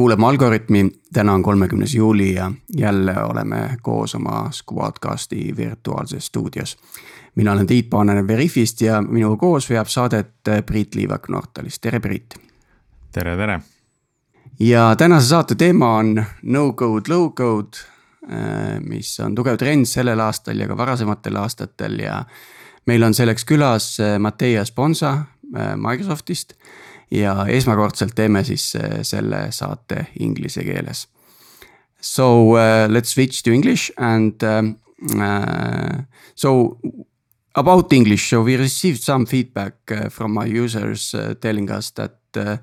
kuulama Algorütmi, täna on kolmekümnes juuli ja jälle oleme koos oma Squadcasti virtuaalses stuudios. mina olen Tiit Paananen Veriffist ja minuga koos veab saadet Priit Liivak Nortalist, tere Priit. tere, tere. ja tänase saate teema on no code, low code, äh, mis on tugev trend sellel aastal ja ka varasematel aastatel ja meil on selleks külas äh, Mattias Ponsa Microsoftist ja esmakordselt teeme siis äh, selle saate inglise keeles. So uh, let's switch to English and um, uh, so about English, so we received some feedback uh, from our users uh, telling us that uh,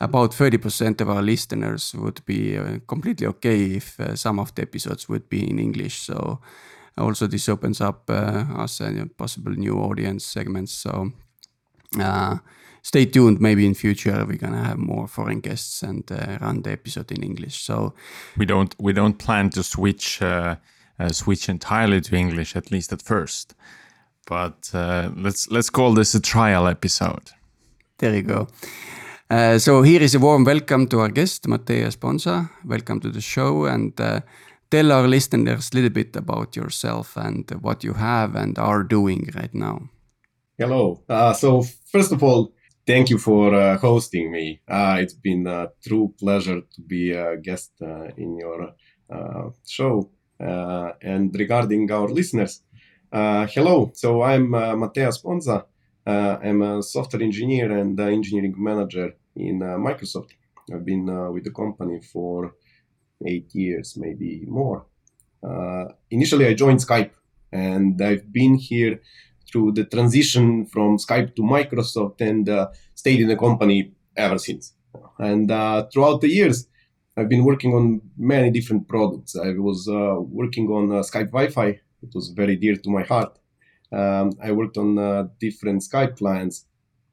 about 30% of our listeners would be uh, completely okay if uh, some of the episodes would be in English. So also this opens up uh, us a possible new audience segments. So uh, stay tuned. Maybe in future we're gonna have more foreign guests and uh, run the episode in English. So we don't we don't plan to switch uh, uh, switch entirely to English at least at first. But uh, let's let's call this a trial episode. There you go. Uh, so here is a warm welcome to our guest Mateja Sponza. Welcome to the show and uh, tell our listeners a little bit about yourself and what you have and are doing right now. Hello. so first of all, thank you for uh, hosting me. Uh, it's been a true pleasure to be a guest uh, in your uh, show. Uh, and regarding our listeners, uh, hello. So I'm uh, Mateja Sponza. I'm a software engineer and engineering manager in Microsoft. I've been with the company for eight years, maybe more. initially, I joined Skype, and I've been here through the transition from Skype to Microsoft and uh, stayed in the company ever since. And uh, throughout the years, I've been working on many different products. I was uh, working on uh, Skype Wi-Fi. It was very dear to my heart. Um, I worked on uh, different Skype clients,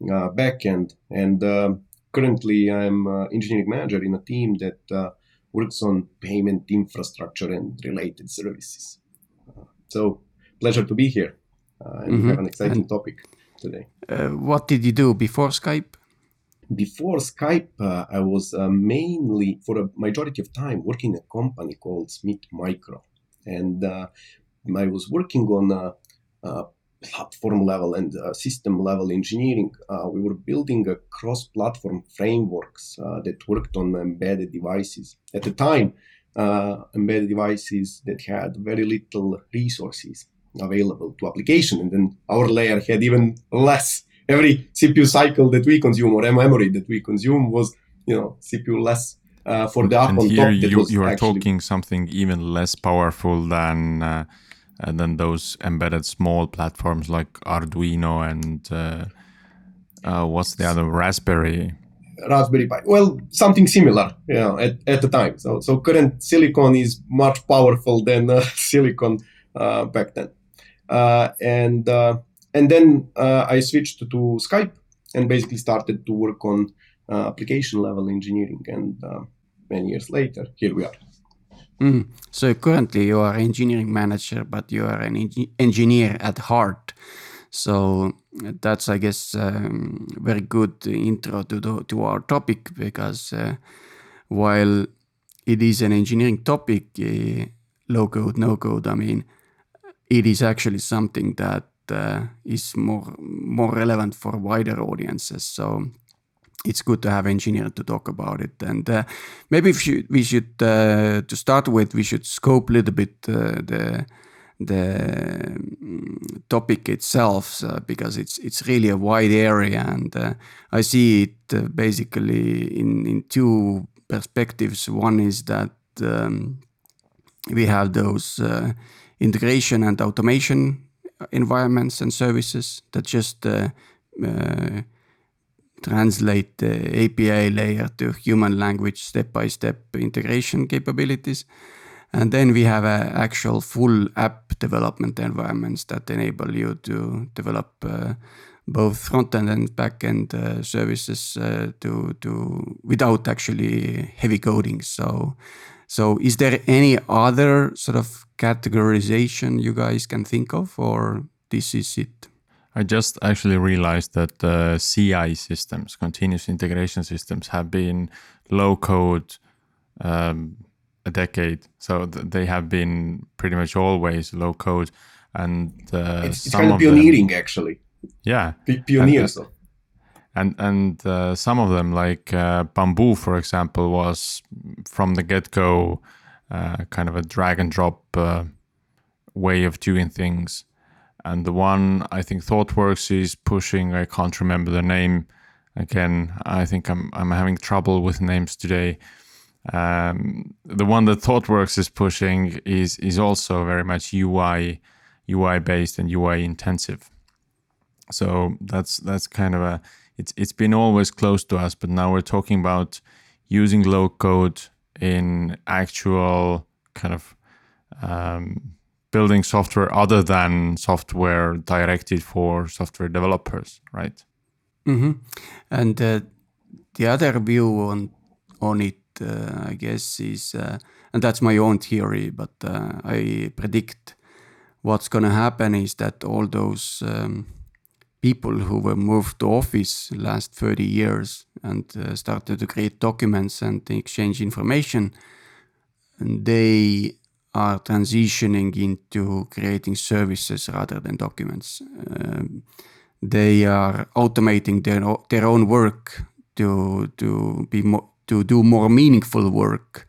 uh, backend, and currently I'm engineering manager in a team that works on payment infrastructure and related services. so pleasure to be here uh, and mm-hmm. have an exciting and, topic today. Uh, what did you do before Skype? Before Skype, uh, I was uh, mainly, for a majority of time, working in a company called Smith Micro. And uh, I was working on a, a platform level and system level engineering. Uh, we were building a cross platform frameworks that worked on embedded devices. At the time, embedded devices that had very little resources available to application. And then our layer had even less. Every CPU cycle that we consume or memory that we consume was, you know, CPU less uh, for the and here you, you are talking something even less powerful than uh, uh, than those embedded small platforms like Arduino and uh, uh, what's the other Raspberry. Raspberry Pi. Well, something similar, you know, at, at the time. So so current silicon is much powerful than uh, silicon back then. Uh, and uh, and then uh, I switched to, Skype and basically started to work on application level engineering. And many years later, here we are. Mm. So currently you are engineering manager, but you are an engineer at heart. So that's, I guess, um, very good intro to the, to our topic because uh, while it is an engineering topic, uh, low code, no code, I mean, it is actually something that uh, is more more relevant for wider audiences. So it's good to have engineer to talk about it. And uh, maybe we should, we should uh, to start with, we should scope a little bit uh, the the um, topic itself uh, because it's it's really a wide area, and uh, I see it basically in in two perspectives. One is that um, we have those integration and automation environments and services that just uh, uh, translate the API layer to human language step by step integration capabilities. And then we have uh, actual full app development environments that enable you to develop uh, both front end and back end uh, services uh, to to without actually heavy coding. So so, is there any other sort of categorization you guys can think of, or this is it? I just actually realized that uh, CI systems, continuous integration systems, have been low code um, a decade. So th- they have been pretty much always low code, and uh, it's, it's kind of pioneering them, actually. Yeah, P- pioneers. And, and and uh, some of them, like uh, Bamboo, for example, was from the get go uh, kind of a drag and drop uh, way of doing things. And the one I think ThoughtWorks is pushing, I can't remember the name again. I think I'm I'm having trouble with names today. Um, the one that ThoughtWorks is pushing is is also very much UI UI based and UI intensive. So that's that's kind of a it's it's been always close to us, but now we're talking about using low code in actual kind of um, building software other than software directed for software developers, right? Mm-hmm. And uh, the other view on on it, uh, I guess, is uh, and that's my own theory, but uh, I predict what's going to happen is that all those um, people who were moved to office last 30 years and uh, started to create documents and exchange information and they are transitioning into creating services rather than documents. Um, they are automating their, their own work to to be more to do more meaningful work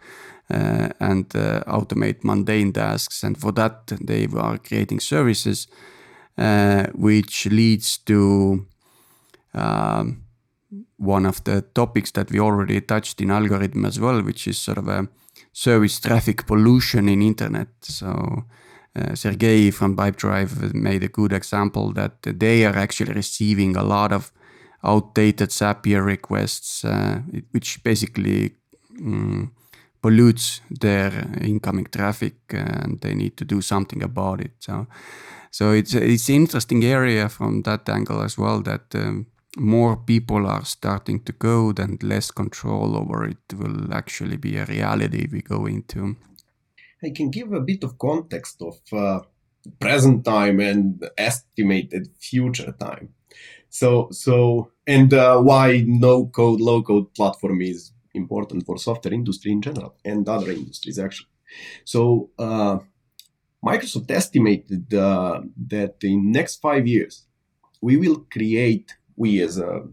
uh, and uh, automate mundane tasks. And for that they are creating services uh, which leads to um, one of the topics that we already touched in algorithm as well, which is sort of a service traffic pollution in internet. So uh, Sergey from Pipedrive made a good example that they are actually receiving a lot of outdated Zapier requests, uh, which basically um, pollutes their incoming traffic, and they need to do something about it. So so it's it's interesting area from that angle as well that um, more people are starting to code and less control over it will actually be a reality we go into. I can give a bit of context of uh, present time and estimated future time. So so and uh, why no code low code platform is important for software industry in general and other industries actually. So uh, Microsoft estimated uh, that in next five years, we will create, we as a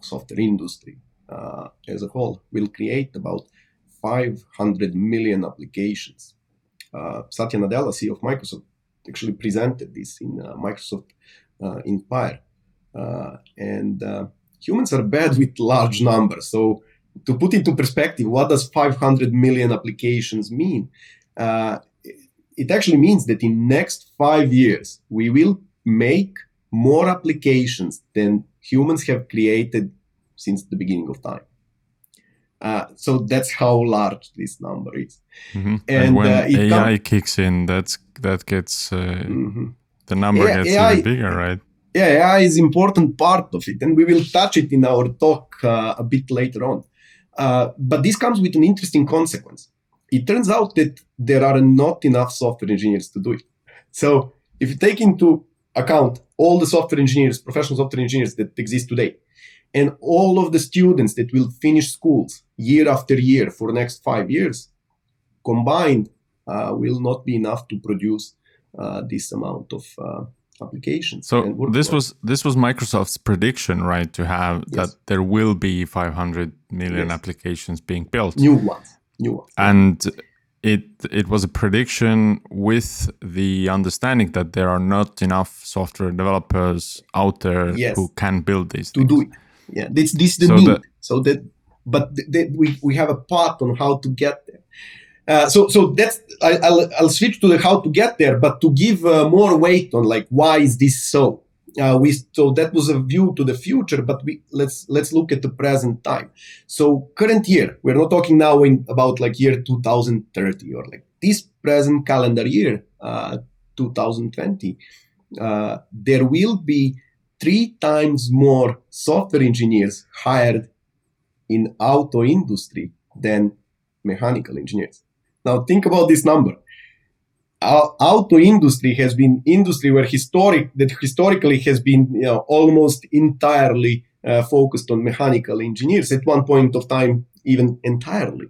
software industry uh, as a whole, will create about 500 million applications. Uh, Satya Nadella, CEO of Microsoft, actually presented this in uh, Microsoft uh, Inspire. Uh, and humans are bad with large numbers. So to put into perspective, what does 500 million applications mean? Uh, it actually means that in next five years we will make more applications than humans have created since the beginning of time. Uh, so that's how large this number is. Mm-hmm. And, and, when uh, AI com- kicks in, that's that gets uh, mm-hmm. the number gets AI, even bigger, right? Yeah, AI is important part of it, and we will touch it in our talk uh, a bit later on. Uh, but this comes with an interesting consequence it turns out that there are not enough software engineers to do it. So if you take into account all the software engineers, professional software engineers that exist today, and all of the students that will finish schools year after year for the next five years, combined uh, will not be enough to produce uh, this amount of uh, applications. So this was this was Microsoft's prediction, right? To have yes. that there will be 500 million yes. applications being built, new ones. And it it was a prediction with the understanding that there are not enough software developers out there yes. who can build these to things. do it. Yeah, this this the so need. That, so that, but th- th- we we have a path on how to get there. Uh, so so that's I, will I'll switch to the how to get there, but to give uh, more weight on like why is this so? Uh, we so that was a view to the future but we let's let's look at the present time. So current year we're not talking now in about like year 2030 or like this present calendar year uh, 2020 uh, there will be three times more software engineers hired in auto industry than mechanical engineers. Now think about this number auto industry has been industry where historic that historically has been you know, almost entirely uh, focused on mechanical engineers at one point of time even entirely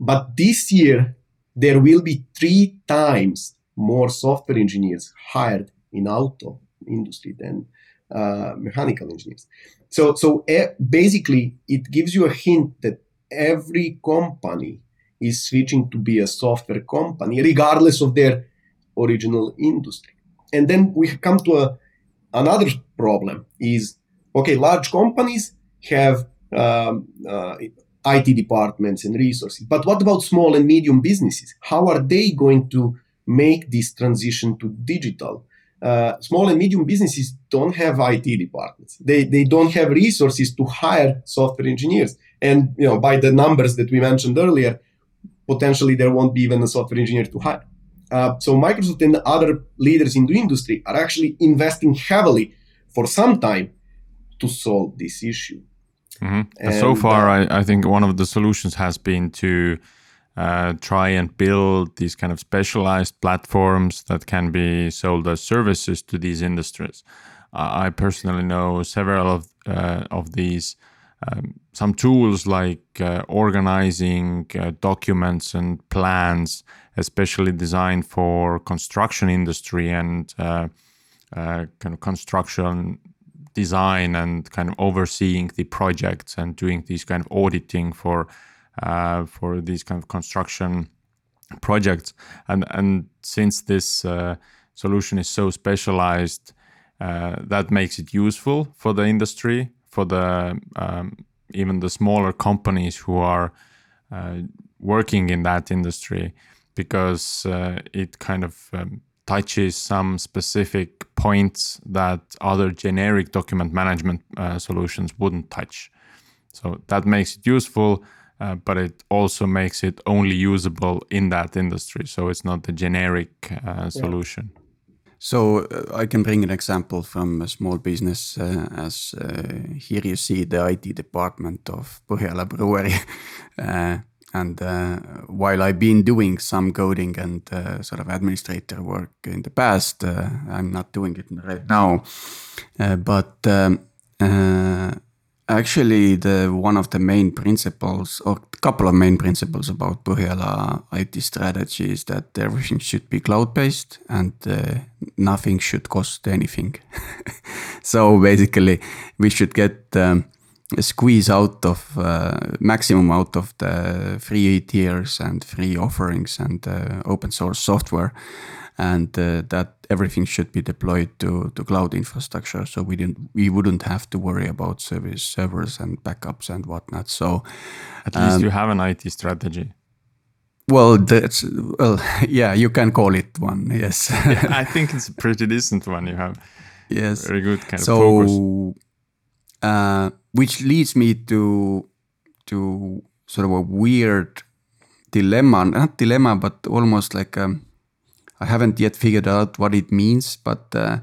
But this year, there will be three times more software engineers hired in auto industry than uh, mechanical engineers. So, so uh, basically, it gives you a hint that every company is switching to be a software company, regardless of their original industry. And then we come to a, another problem: is okay, large companies have um, uh, IT departments and resources, but what about small and medium businesses? How are they going to make this transition to digital? Uh, small and medium businesses don't have IT departments. They, they don't have resources to hire software engineers. And you know, by the numbers that we mentioned earlier, potentially there won't be even a software engineer to hire. Uh, so Microsoft and other leaders in the industry are actually investing heavily for some time to solve this issue. Mm-hmm. And, so far, uh, I, I think one of the solutions has been to uh, try and build these kind of specialized platforms that can be sold as services to these industries. I personally know several of uh, of these. Um, some tools like uh, organizing uh, documents and plans, especially designed for construction industry and uh, kind of construction design and kind of overseeing the projects and doing these kind of auditing for uh, for these kind of construction projects. And and since this uh, solution is so specialized, uh, that makes it useful for the industry, for the um, even the smaller companies who are uh, working in that industry, because uh, it kind of um, touches some specific points that other generic document management uh, solutions wouldn't touch. So that makes it useful uh, but it also makes it only usable in that industry. So it's not the generic uh, solution. Yeah. So uh, I can bring an example from a small business. Uh, as uh, here you see the IT department of Põhjala Brewery. and while I've been doing some coding and sort of administrator work in the past, I'm not doing it right now. but um, Actually, the one of the main principles, or couple of main principles about Põhjala IT strategy is that everything should be cloud-based and uh, nothing should cost anything. so basically, we should get um, a squeeze out of uh, maximum out of the free tiers and free offerings and uh, open source software and uh, that everything should be deployed to, to cloud infrastructure. So we didn't we wouldn't have to worry about service servers and backups and whatnot. So at least um, you have an IT strategy. Well, that's well, yeah, you can call it one. Yes, yeah, I think it's a pretty decent one. You have yes, very good kind so, of focus. Uh, which leads me to to sort of a weird dilemma, not dilemma, but almost like a I haven't yet figured out what it means, but uh,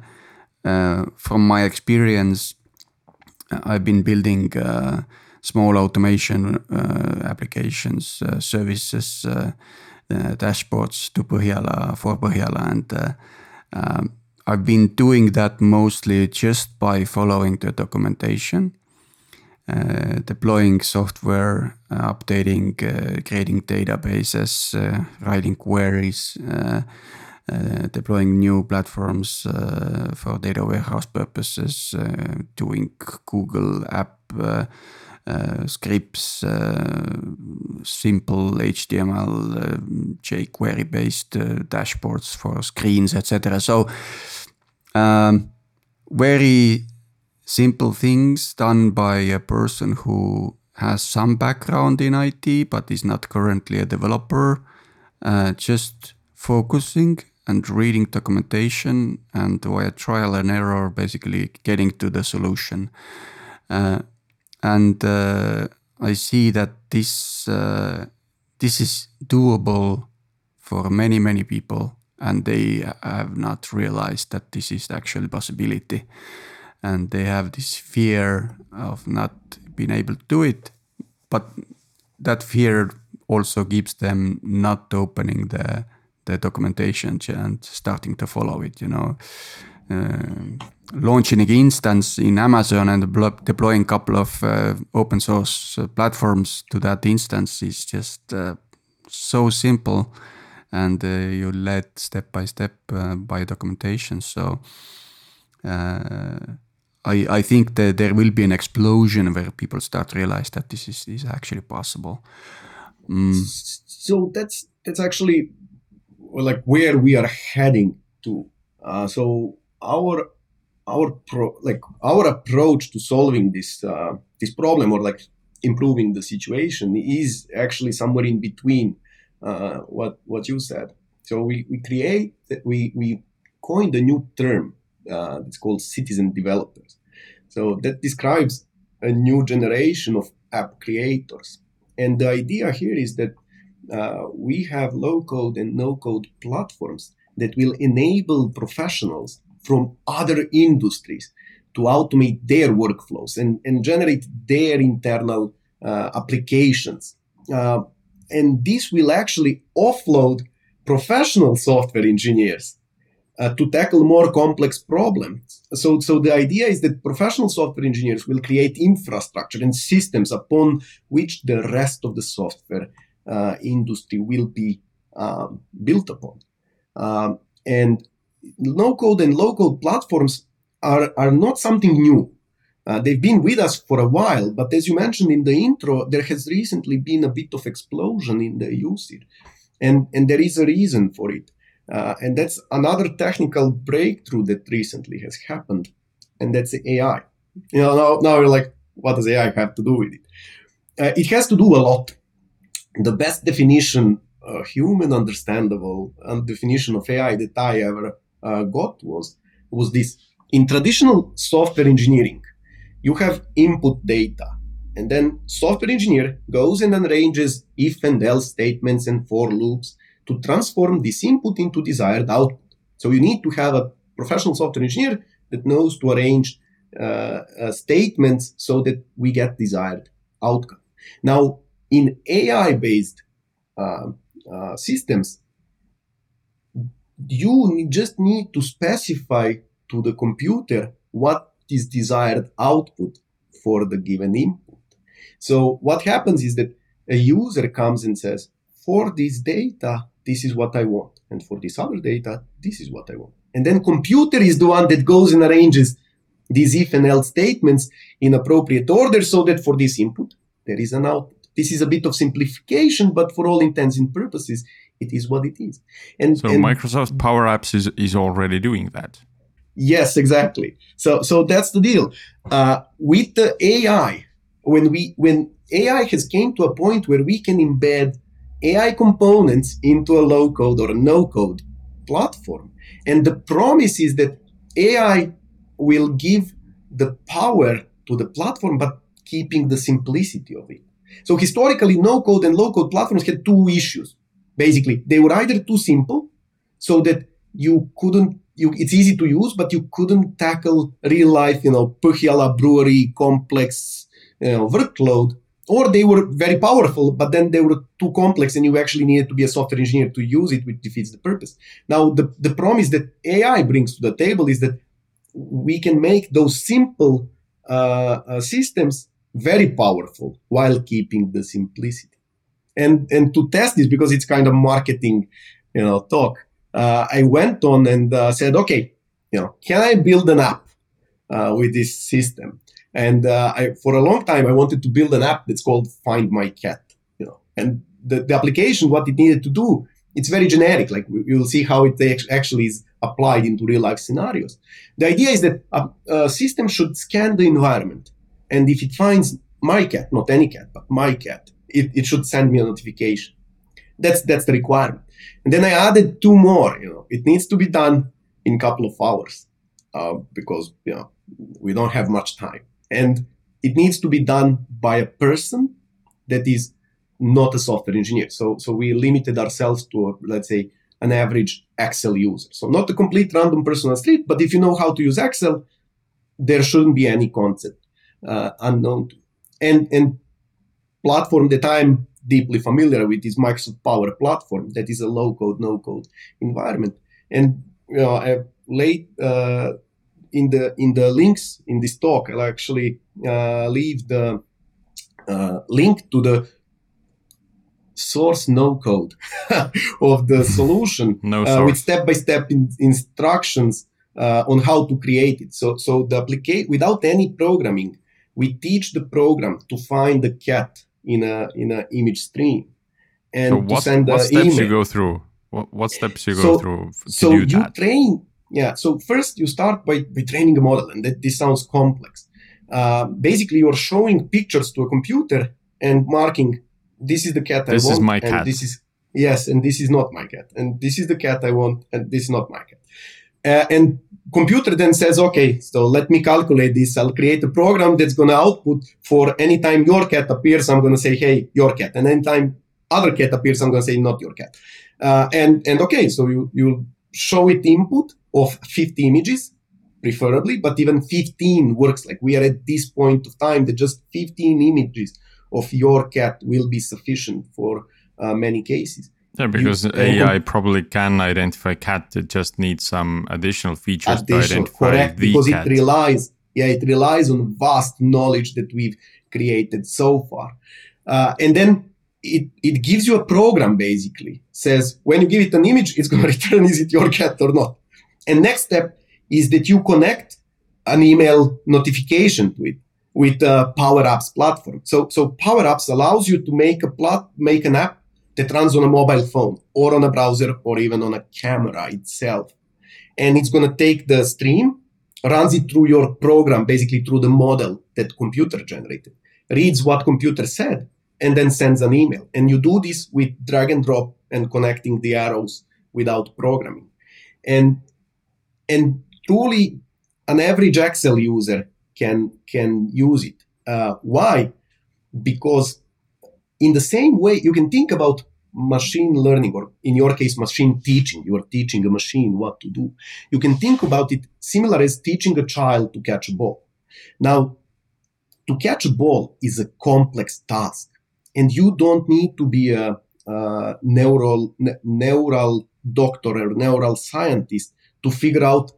uh, from my experience, uh, I've been building uh, small automation uh, applications, services, dashboards to Põhjala for Põhjala, and um, I've been doing that mostly just by following the documentation. Uh, deploying software, uh, updating, uh, creating databases, writing queries, deploying new platforms uh, for data warehouse purposes, uh, doing Google app scripts, simple HTML, jQuery based dashboards for screens, etc. So, um, very simple things done by a person who has some background in IT but is not currently a developer, uh, just focusing and reading documentation and via trial and error, basically getting to the solution. Uh, and uh, I see that this uh, this is doable for many many people, and they have not realized that this is actually possibility, and they have this fear of not being able to do it, but that fear also keeps them not opening the the documentation and starting to follow it, you know. Uh, launching an instance in Amazon and deploying a couple of uh, open source uh, platforms to that instance is just uh, so simple and uh, you led step by step uh, by documentation. So I, I think that there will be an explosion where people start to realize that this is, is actually possible. Mm. So that's that's actually like where we are heading to. Uh, so our our pro, like our approach to solving this uh, this problem or like improving the situation is actually somewhere in between uh, what what you said. So we, we create we we coined a new term. Uh, it's called citizen developers. So that describes a new generation of app creators. And the idea here is that uh, we have low code and no code platforms that will enable professionals from other industries to automate their workflows and, and generate their internal uh, applications. Uh, and this will actually offload professional software engineers uh, to tackle more complex problems. So, so the idea is that professional software engineers will create infrastructure and systems upon which the rest of the software industry will be um, built upon. Um, and no code and low code platforms are, are not something new. Uh, they've been with us for a while, but as you mentioned in the intro, there has recently been a bit of explosion in the usage. And, and there is a reason for it. Uh, and that's another technical breakthrough that recently has happened, and that's AI. You know, now, now you're like, what does AI have to do with it? Uh, it has to do a lot. The best definition, uh, human understandable definition of AI that I ever uh, got was was this: in traditional software engineering, you have input data, and then software engineer goes and arranges if and else statements and for loops to transform this input into desired output. So you need to have a professional software engineer that knows to arrange uh, uh, statements so that we get desired outcome. Now, in AI-based uh, uh, systems, you just need to specify to the computer what is desired output for the given input. So what happens is that a user comes and says, for this data, this is what I want. And for this other data, this is what I want. And then computer is the one that goes and arranges these if and else statements in appropriate order so that for this input, there is an output. This is a bit of simplification, but for all intents and purposes, it is what it is. And so and Microsoft Power Apps is, is already doing that. Yes, exactly. So so that's the deal. Uh, with the AI, when we when AI has came to a point where we can embed AI components into a low code or a no code platform. And the promise is that AI will give the power to the platform, but keeping the simplicity of it. So historically, no code and low code platforms had two issues. Basically, they were either too simple, so that you couldn't, you, it's easy to use, but you couldn't tackle real life, you know, Põhjala brewery complex you know, workload, or they were very powerful, but then they were too complex and you actually needed to be a software engineer to use it, which defeats the purpose. Now, the, the promise that AI brings to the table is that we can make those simple uh, uh, systems very powerful while keeping the simplicity. And, and to test this, because it's kind of marketing, you know, talk, uh, I went on and uh, said, okay, you know, can I build an app uh, with this system? And uh, I, for a long time, I wanted to build an app that's called Find My Cat. You know, and the, the application, what it needed to do, it's very generic. Like will see how it actually is applied into real life scenarios. The idea is that a, a system should scan the environment, and if it finds my cat, not any cat, but my cat, it, it should send me a notification. That's that's the requirement. And then I added two more. You know, it needs to be done in a couple of hours uh, because you know we don't have much time and it needs to be done by a person that is not a software engineer. So, so we limited ourselves to, let's say, an average Excel user. So not a complete random person on the street, but if you know how to use Excel, there shouldn't be any concept uh, unknown to. And and platform that I'm deeply familiar with is Microsoft Power Platform. That is a low code, no code environment. And you know, I late uh, in the in the links in this talk, I'll actually uh, leave the uh, link to the source no code of the solution no uh, with step by step instructions uh, on how to create it. So, so the application without any programming, we teach the program to find the cat in a in an image stream and so what, to send what steps email. you go through. What, what steps you go so, through to so do you that? train. Yeah. So first you start by, by training a model, and that, this sounds complex. Uh, basically, you're showing pictures to a computer and marking this is the cat this I want. This is my cat. This is yes, and this is not my cat, and this is the cat I want, and this is not my cat. Uh, and computer then says, okay, so let me calculate this. I'll create a program that's going to output for anytime your cat appears, I'm going to say, hey, your cat. And anytime other cat appears, I'm going to say, not your cat. Uh, and, and okay, so you, you show it input of 50 images, preferably, but even 15 works. Like we are at this point of time that just 15 images of your cat will be sufficient for uh, many cases. Yeah, because AI probably can identify cat. It just needs some additional features additional, to identify correct, the because cat. it relies, yeah, it relies on vast knowledge that we've created so far, uh, and then it it gives you a program basically. Says when you give it an image, it's going to return is it your cat or not. And next step is that you connect an email notification to it with a Power Apps platform. So so Power Apps allows you to make a plot, make an app that runs on a mobile phone or on a browser or even on a camera itself. And it's going to take the stream, runs it through your program, basically through the model that computer generated, reads what computer said, and then sends an email. And you do this with drag and drop and connecting the arrows without programming. And and truly an average Excel user can can use it. Uh, why? Because in the same way, you can think about machine learning, or in your case, machine teaching. You are teaching a machine what to do. You can think about it similar as teaching a child to catch a ball. Now, to catch a ball is a complex task, and you don't need to be a, a neural ne- neural doctor or neural scientist to figure out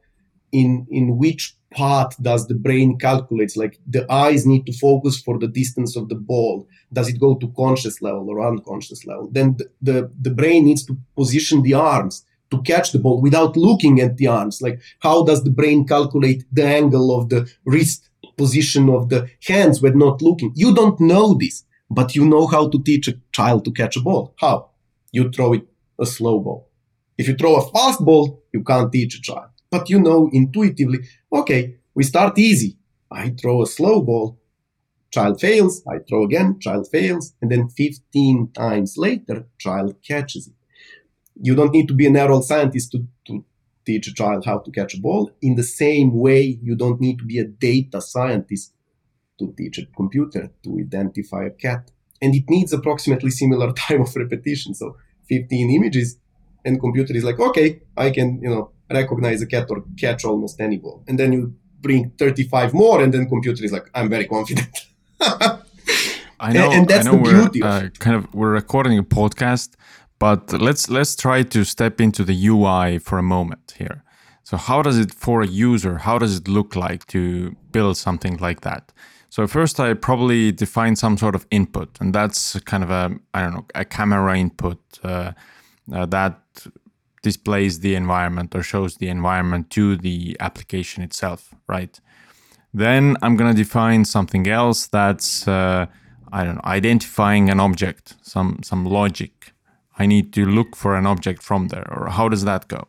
in in which path does the brain calculates like the eyes need to focus for the distance of the ball. Does it go to conscious level or unconscious level? Then the, the, the brain needs to position the arms to catch the ball without looking at the arms. Like how does the brain calculate the angle of the wrist position of the hands when not looking? You don't know this but you know how to teach a child to catch a ball. How? You throw it a slow ball. If you throw a fast ball you can't teach a child but you know intuitively, okay, we start easy. I throw a slow ball, child fails, I throw again, child fails, and then 15 times later, child catches it. You don't need to be a neural scientist to, to teach a child how to catch a ball. In the same way, you don't need to be a data scientist to teach a computer to identify a cat. And it needs approximately similar time of repetition. So 15 images and computer is like, okay, I can, you know, recognize a cat or catch almost any ball. And then you bring 35 more, and then computer is like, I'm very confident. I know, and, that's I know the beauty. We're, uh, kind of we're recording a podcast, but let's let's try to step into the UI for a moment here. So how does it for a user? How does it look like to build something like that? So first, I probably define some sort of input, and that's kind of a I don't know a camera input uh, uh, that displays the environment or shows the environment to the application itself, right? Then I'm going to define something else that's, uh, I don't know, identifying an object, some, some logic. I need to look for an object from there, or how does that go?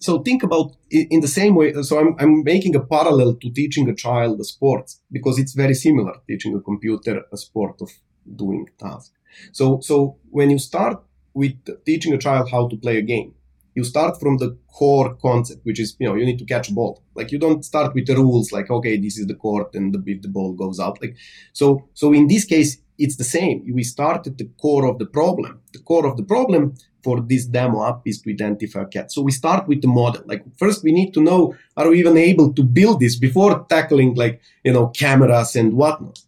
So think about in the same way. So I'm, I'm making a parallel to teaching a child a sport because it's very similar teaching a computer a sport of doing tasks. So, so when you start with teaching a child how to play a game, you start from the core concept, which is, you know, you need to catch a ball. Like you don't start with the rules like, okay, this is the court and the, if the ball goes out. Like, so, so in this case, it's the same. We start at the core of the problem. The core of the problem for this demo app is to identify a cat. So we start with the model. Like first we need to know, are we even able to build this before tackling like, you know, cameras and whatnot.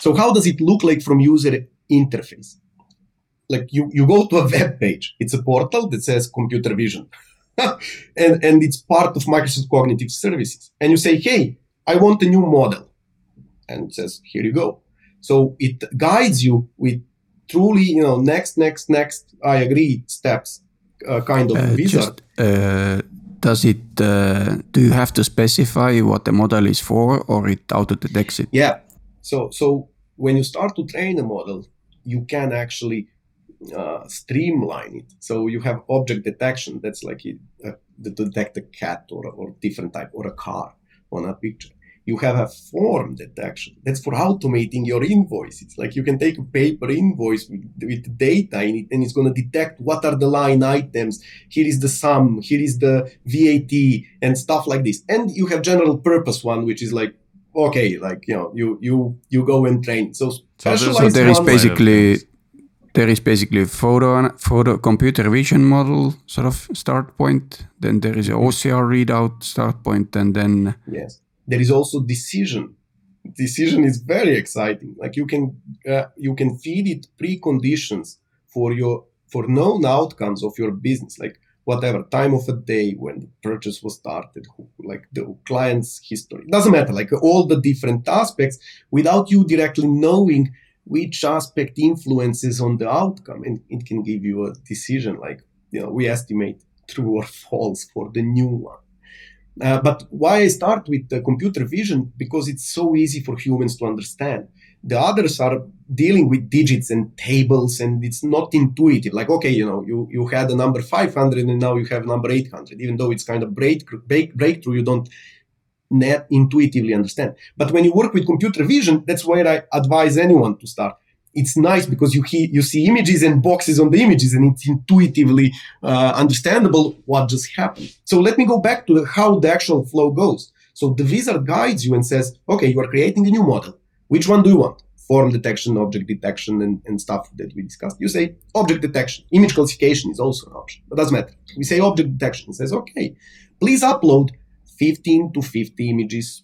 So how does it look like from user interface? Like you, you go to a web page. It's a portal that says computer vision. and, and it's part of Microsoft Cognitive Services. And you say, hey, I want a new model. And it says, here you go. So it guides you with truly, you know, next, next, next, I agree, steps uh, kind of uh, wizard. Just, uh, does it, uh, do you have to specify what the model is for or it auto detects it? Yeah. So, so when you start to train a model, you can actually uh, streamline it. So you have object detection. That's like uh, to detect a cat or, or different type or a car on a picture you have a form detection. That's for automating your invoices. It's like you can take a paper invoice with, with data in it and it's going to detect what are the line items. Here is the sum. Here is the VAT and stuff like this. And you have general purpose one, which is like, okay, like, you know, you, you, you go and train. So, so, so there is basically, there is basically photo photo computer vision model sort of start point then there is ocr readout start point and then yes. There is also decision. Decision is very exciting. Like you can uh, you can feed it preconditions for your for known outcomes of your business like whatever time of a day when the purchase was started who, like the client's history. Doesn't matter like all the different aspects without you directly knowing which aspect influences on the outcome and it can give you a decision like you know we estimate true or false for the new one uh, but why I start with the computer vision? Because it's so easy for humans to understand. The others are dealing with digits and tables, and it's not intuitive. Like, okay, you know, you, you had a number 500 and now you have number 800. Even though it's kind of break, break, breakthrough, you don't net intuitively understand. But when you work with computer vision, that's where I advise anyone to start. It's nice because you he, you see images and boxes on the images and it's intuitively uh, understandable what just happened. So let me go back to the, how the actual flow goes. So the wizard guides you and says okay you are creating a new model. Which one do you want? Form detection object detection and, and stuff that we discussed. You say object detection. Image classification is also an option. But doesn't matter. We say object detection. It says okay please upload 15 to 50 images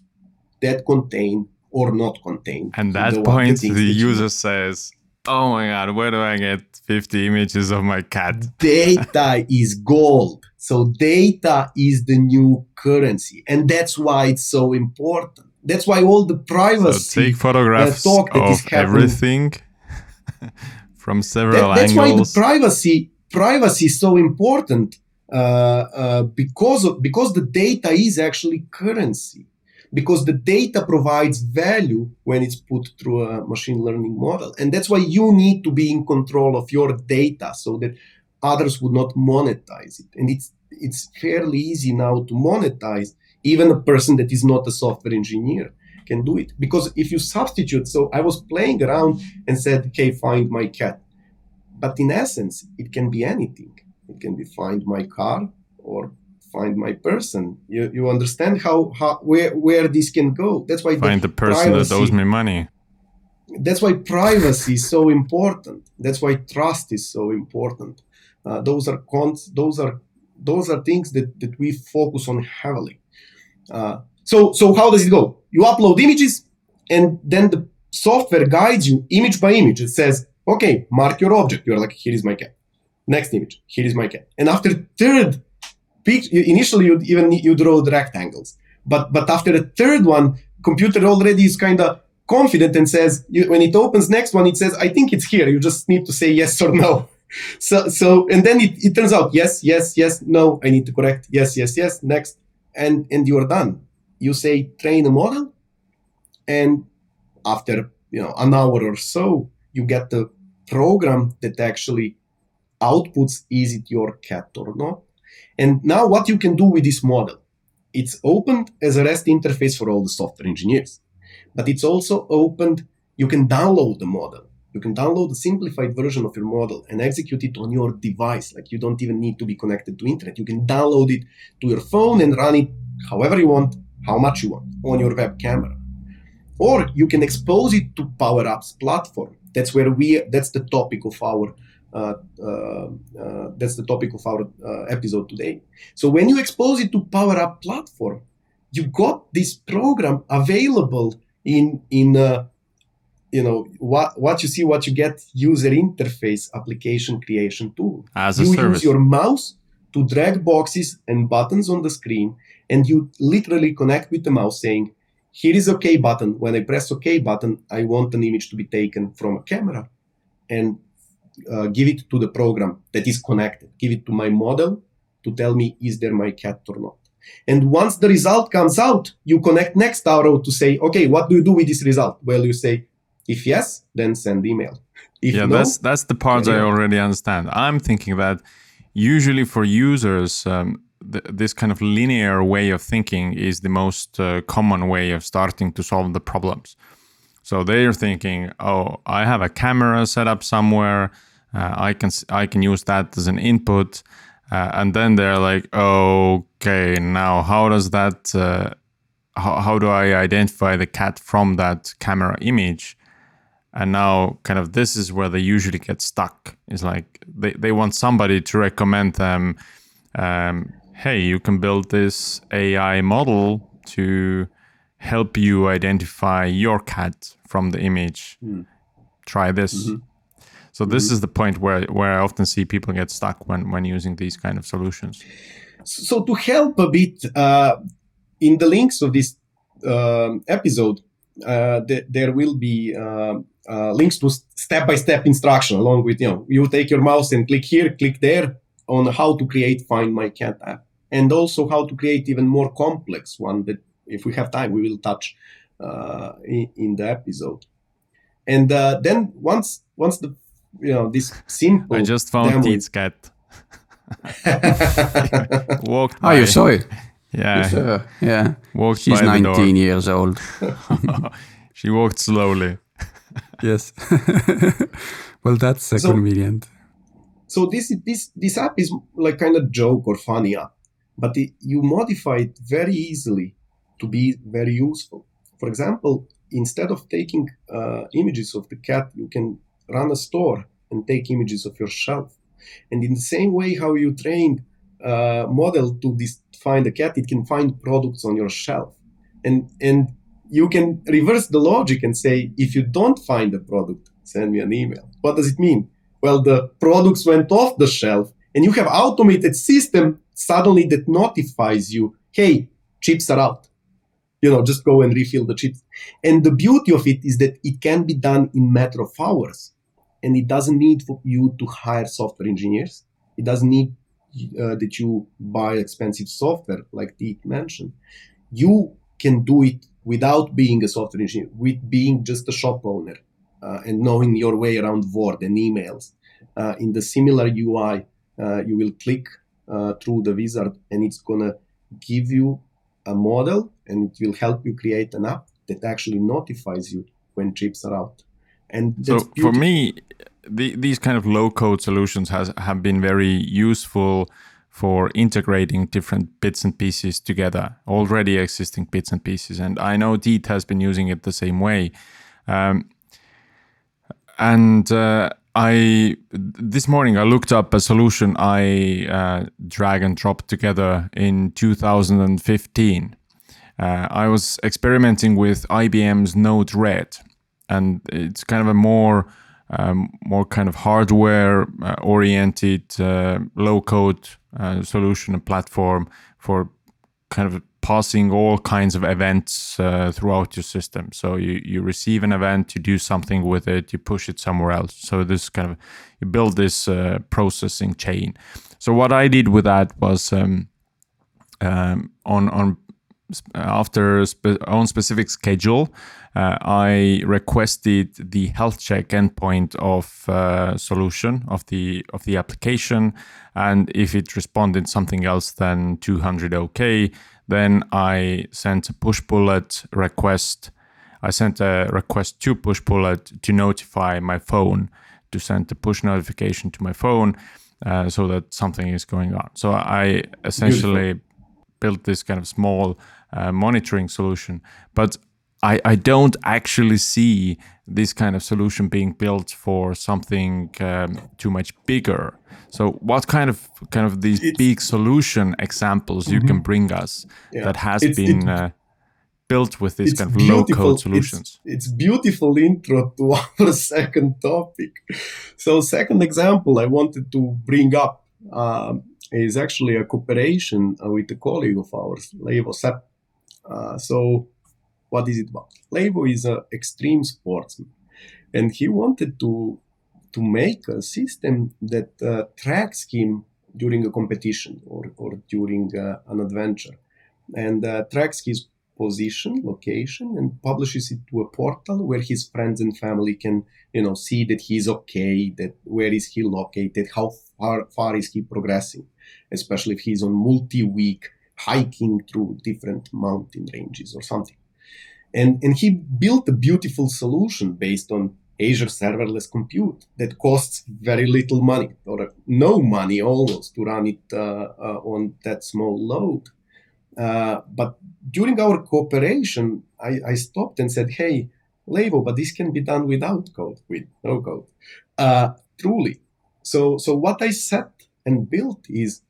that contain or not contain. And that point, the, user says, Oh my God, where do I get 50 images of my cat? Data is gold. So data is the new currency. And that's why it's so important. That's why all the privacy so take photographs uh, talk that of everything from several that, that's angles. That's why the privacy privacy is so important Uh, uh, because of, because the data is actually currency because the data provides value when it's put through a machine learning model. And that's why you need to be in control of your data so that others would not monetize it. And it's it's fairly easy now to monetize. Even a person that is not a software engineer can do it. Because if you substitute, so I was playing around and said, hey, find my cat. But in essence, it can be anything. It can be find my car or find my person. You you understand how, how where where this can go. That's why find the, the person privacy, that owes me money. That's why privacy is so important. That's why trust is so important. Uh, those are cons. Those are those are things that, that we focus on heavily. Uh, so so how does it go? You upload images, and then the software guides you image by image. It says, okay, mark your object. You're like, here is my cat. Next image, here is my cat. And after third initially you even you draw the rectangles. But but after the third one computer already is kind of confident and says you, when it opens next one it says i think it's here. You just need to say yes or no. So so and then it, it turns out yes yes yes no i need to correct. Yes yes yes next. And and you're done. You say train a model. And after you know an hour or so you get the program that actually outputs is it your cat or not and now what you can do with this model, it's opened as a REST interface for all the software engineers, but it's also opened, you can download the model. You can download a simplified version of your model and execute it on your device. Like you don't even need to be connected to internet. You can download it to your phone and run it however you want, how much you want on your web camera. Or you can expose it to Power Apps platform. That's where we, that's the topic of our Uh, um, uh, that's the topic of our uh, episode today. So when you expose it to Power App platform, you got this program available in in you know what what you see what you get user interface application creation tool as a you service. use your mouse to drag boxes and buttons on the screen and you literally connect with the mouse saying here is ok button when i press ok button i want an image to be taken from a camera and uh, give it to the program that is connected, give it to my model to tell me is there my cat or not. And once the result comes out, you connect next arrow to say, okay, what do you do with this result? Well, you say, if yes, then send email. If yeah, no, that's that's the part I already understand. I'm thinking that usually for users, um, th- this kind of linear way of thinking is the most uh, common way of starting to solve the problems. So they're thinking, oh, I have a camera set up somewhere. Uh, I can I can use that as an input, uh, and then they're like, okay, now how does that? Uh, how, how do I identify the cat from that camera image? And now, kind of, this is where they usually get stuck. Is like they, they want somebody to recommend them, um, hey, you can build this AI model to help you identify your cat from the image. Try this. So this is the point where, where I often see people get stuck when, when using these kind of solutions. so to help a bit uh, in the links of this um, episode uh, th- there will be uh, uh, links to step-by-step instruction along with you know you take your mouse and click here click there on how to create find my cat app and also how to create even more complex one that if we have time we will touch uh, in, in the episode and uh, then once once the you know this simple I just found demo- Tiit's cat. Walked Oh, by. you saw it? Yeah, Yes. Yeah. walked She's by the door. 19 years old. she walked slowly. Yes. well, that's uh, So- convenient. so this this this app is like kind of joke or funny app but it, you modify it very easily to be very useful for example instead of taking uh, images of the cat you can run a store and take images of your shelf and in the same way how you trained uh, model to dis- find a cat it can find products on your shelf. And and you can reverse the logic and say if you don't find a product send me an email. What does it mean? Well the products went off the shelf and you have automated system suddenly that notifies you hey chips are out. You know just go and refill the chips. And the beauty of it is that it can be done in matter of hours and it doesn't need for you to hire software engineers it doesn't need uh, that you buy expensive software like Tiit mentioned you can do it without being a software engineer with being just a shop owner uh, and knowing your way around Word and emails. Uh, in the similar UI, uh, you will click uh, through the wizard and it's going to give you a model and it will help you create an app that actually notifies you when chips are out. And So for me, the, these kind of low code solutions has have been very useful for integrating different bits and pieces together, already existing bits and pieces. And I know Tiit has been using it the same way. Um, and uh, I this morning I looked up a solution I uh, drag and drop together in 2015. Uh, I was experimenting with IBM's Node-RED, and it's kind of a more um, more kind of hardware uh, oriented uh, low code uh, solution and platform for kind of passing all kinds of events uh, throughout your system. So you, you receive an event, you do something with it, you push it somewhere else. So this kind of you build this uh, processing chain. So what I did with that was um, um, on on after spe- on specific schedule, uh, I requested the health check endpoint of uh, solution of the of the application, and if it responded something else than 200 OK, then I sent a Pushbullet request. I sent a request to Pushbullet to notify my phone to send a push notification to my phone uh, so that something is going on. So I essentially built this kind of small uh, monitoring solution, but I, I don't actually see this kind of solution being built for something um, too much bigger. So, what kind of kind of these It's- big solution examples you can bring us Yeah. that has It's- been it- uh, built with these kind of low code solutions? It's, beautiful intro to our second topic. So second example I wanted to bring up um, is actually a cooperation uh, with a colleague of ours, Leivo Sepp. Uh, so what is it about? Leivo is an extreme sportsman, and he wanted to to make a system that uh, tracks him during a competition or, or during uh, an adventure and uh, tracks his position, location, and publishes it to a portal where his friends and family can, you know, see that he's okay, that where is he located, how far, far is he progressing, especially if he's on multi-week hiking through different mountain ranges or something. And, and he built a beautiful solution based on Azure serverless compute that costs very little money or no money almost to run it uh, uh, on that small load. Uh, but during our cooperation, I, I, stopped and said, "Hey, Leivo, but this can be done without code, with no code, uh, truly." So, so what I set and built is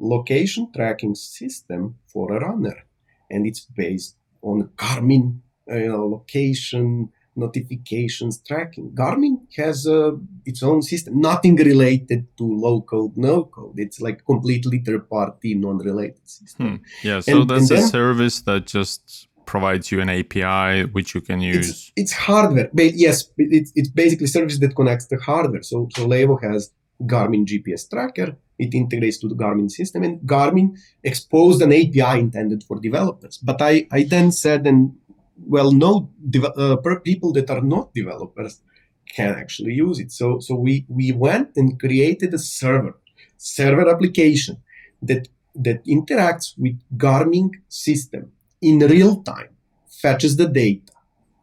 location tracking system for a runner, and it's based on Garmin uh, you know, location notifications tracking. Garmin has uh, its own system, nothing related to low code, no code. It's like completely third party, non related system. Hmm. Yeah, so and, that's and a service that just provides you an API which you can use. It's, it's hardware. But yes, it's, it's basically service that connects the hardware. So, so Leivo has Garmin GPS tracker. It integrates to the Garmin system, and Garmin exposed an API intended for developers. But I, I then said, and well, no de- uh, people that are not developers can actually use it. So, so we, we went and created a server, server application that, that interacts with Garmin system in real time, fetches the data,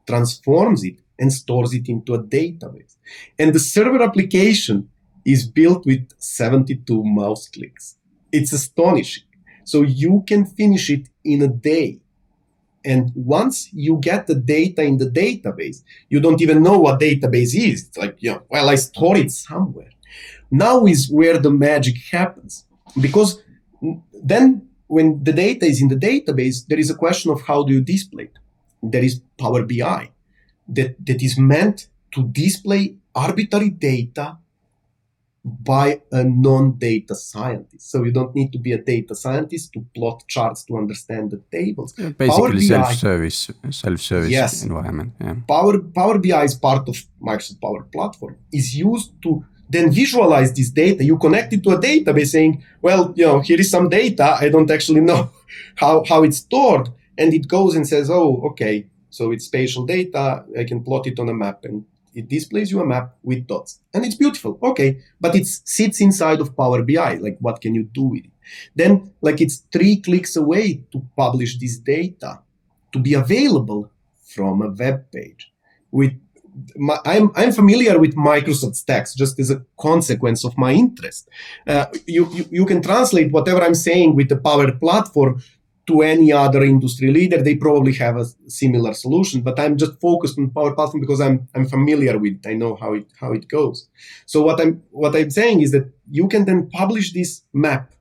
transforms it, and stores it into a database. And the server application is built with 72 mouse clicks. It's astonishing. So you can finish it in a day and once you get the data in the database, you don't even know what database is. It's like, you know, well, I store it somewhere. Now is where the magic happens. Because then when the data is in the database, there is a question of how do you display it. There is Power BI that, that is meant to display arbitrary data by a non-data scientist. So you don't need to be a data scientist to plot charts to understand the tables. Yeah, basically, self-service, self-service yes. environment. Yeah. Power Power BI is part of Microsoft Power Platform. is used to then visualize this data. You connect it to a database, saying, "Well, you know, here is some data. I don't actually know how how it's stored," and it goes and says, "Oh, okay." So it's spatial data. I can plot it on a map and it displays you a map with dots. And it's beautiful okay. But it sits inside of power bi like what can you do with it? Then like it's three clicks away to publish this data to be available from a web page with my, I'm, I'm familiar with Microsoft stacks just as a consequence of my interest. Uh, you, you, you can translate whatever I'm saying with the Power Platform to any other industry leader, they probably have a similar solution. But I'm just focused on Power Platform because I'm I'm familiar with it. I know how it how it goes. So what I'm what I'm saying is that you can then publish this map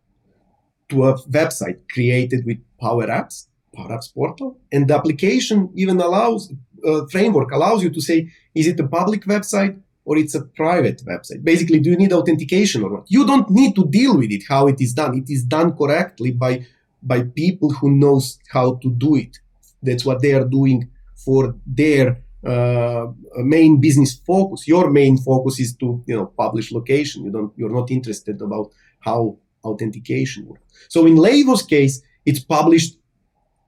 to a website created with Power Apps, Power Apps portal, and the application even allows uh, framework allows you to say, is it a public website or it's a private website? Basically, do you need authentication or not? You don't need to deal with it how it is done. It is done correctly by by people who knows how to do it. That's what they are doing for their uh, main business focus. Your main focus is to you know publish location. You don't you're not interested about how authentication works. So in Leivo's case, it's published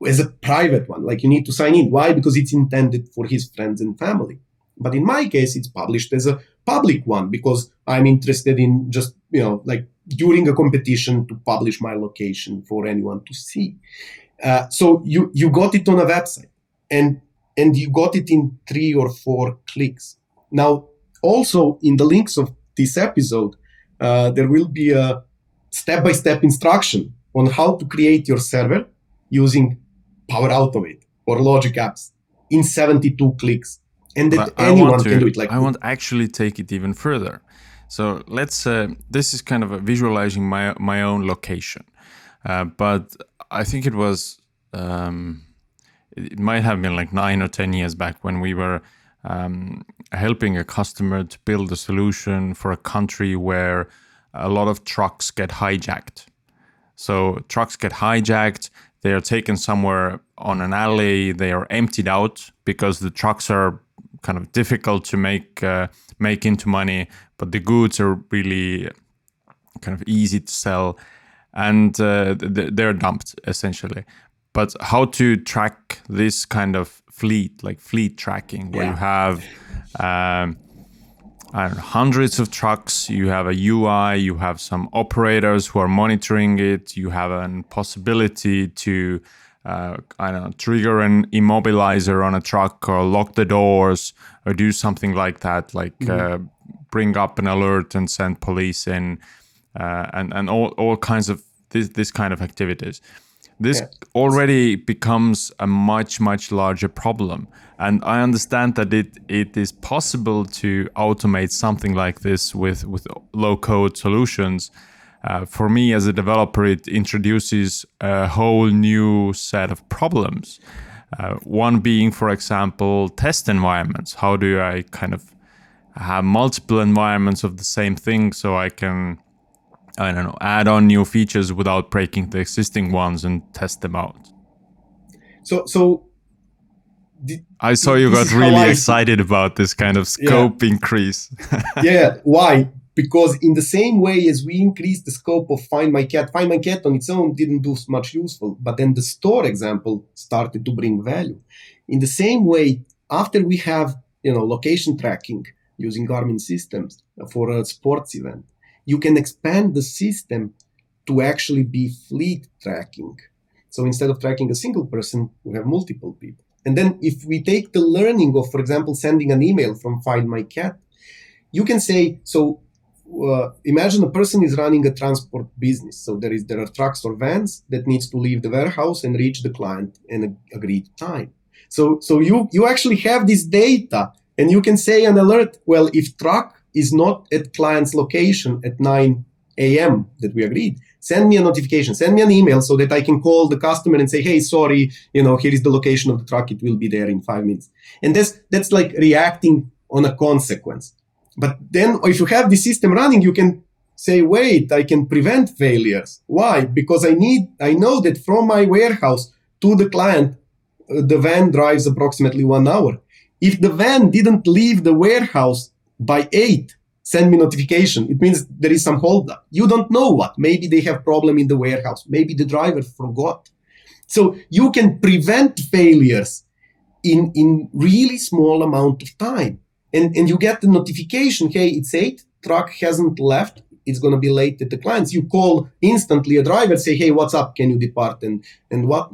as a private one. Like you need to sign in. Why? Because it's intended for his friends and family. But in my case, it's published as a public one because I'm interested in just you know like during a competition to publish my location for anyone to see. Uh, so you you got it on a website, and and you got it in three or four clicks. Now, also in the links of this episode, uh, there will be a step-by-step instruction on how to create your server using Power Automate or Logic Apps in 72 clicks, and that but anyone to, can do it. Like I want to actually take it even further. So let's. Uh, this is kind of visualizing my my own location, uh, but I think it was. Um, it might have been like nine or ten years back when we were um, helping a customer to build a solution for a country where a lot of trucks get hijacked. So trucks get hijacked. They are taken somewhere on an alley. They are emptied out because the trucks are kind of difficult to make uh, make into money, but the goods are really kind of easy to sell, and uh, they're dumped essentially. But how to track this kind of fleet, like fleet tracking, where yeah. you have um, know, hundreds of trucks, you have a UI, you have some operators who are monitoring it, you have a possibility to uh, I don't know, trigger an immobilizer on a truck or lock the doors or do something like that, like mm-hmm. uh, bring up an alert and send police in, uh, and and all, all kinds of this this kind of activities. This yeah. already becomes a much much larger problem, and I understand that it it is possible to automate something like this with with low code solutions uh, for me as a developer, it introduces a whole new set of problems. Uh, one being, for example, test environments. How do I kind of have multiple environments of the same thing so I can, I don't know, add on new features without breaking the existing ones and test them out? So, so I saw you got really excited about this kind of scope yeah. increase. yeah, why? Because in the same way as we increased the scope of find my cat find my cat on its own didn't do much useful but then the store example started to bring value. In the same way after we have you know location tracking using garmin systems for a sports event you can expand the system to actually be fleet tracking. So instead of tracking a single person we have multiple people. And then if we take the learning of for example sending an email from find my cat you can say so uh, imagine a person is running a transport business. So there is there are trucks or vans that needs to leave the warehouse and reach the client in a agreed time. So so you you actually have this data and you can say an alert well if truck is not at client's location at 9 a.m that we agreed send me a notification send me an email so that i can call the customer and say hey sorry you know here is the location of the truck. It will be there in five minutes. And that's that's like reacting on a consequence but then if you have the system running, you can say, wait, I can prevent failures. Why? Because I need, I know that from my warehouse to the client, uh, the van drives approximately one hour. If the van didn't leave the warehouse by eight, send me notification. It means there is some holdup. You don't know what. Maybe they have problem in the warehouse. Maybe the driver forgot. So you can prevent failures in, in really small amount of time and and you get the notification hey it's eight truck hasn't left it's going to be late at the clients. You call instantly a driver say hey what's up can you depart and and what?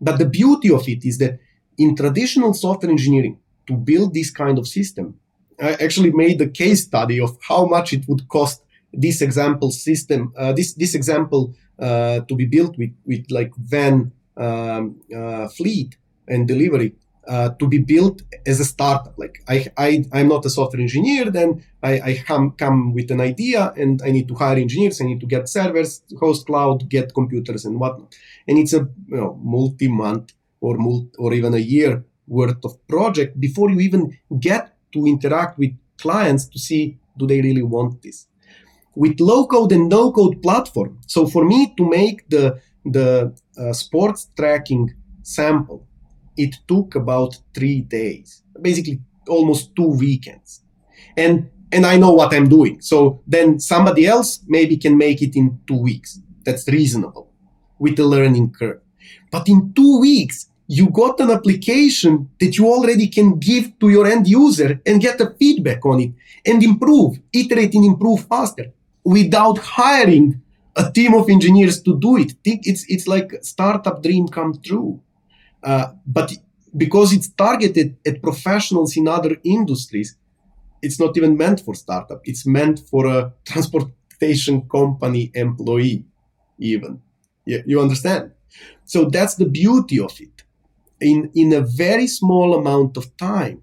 But the beauty of it is that in traditional software engineering to build this kind of system i actually made a case study of how much it would cost this example system uh, this this example uh, to be built with with like van um, uh, fleet and delivery uh, to be built as a startup. Like I, I, I'm not a software engineer. Then I, I come, come with an idea and I need to hire engineers. I need to get servers, host cloud, get computers and whatnot. And it's a you know, multi-month or multi, or even a year worth of project before you even get to interact with clients to see do they really want this. With low code and no code platform. So for me to make the the uh, sports tracking sample it took about three days, basically almost two weekends. And and I know what I'm doing. So then somebody else maybe can make it in two weeks. That's reasonable with the learning curve. But in two weeks, you got an application that you already can give to your end user and get a feedback on it and improve, iterate and improve faster without hiring a team of engineers to do it. It's, it's like startup dream come true. Uh, but because it's targeted at professionals in other industries, it's not even meant for startup. It's meant for a transportation company employee, even. Yeah, you understand? So that's the beauty of it. In in a very small amount of time,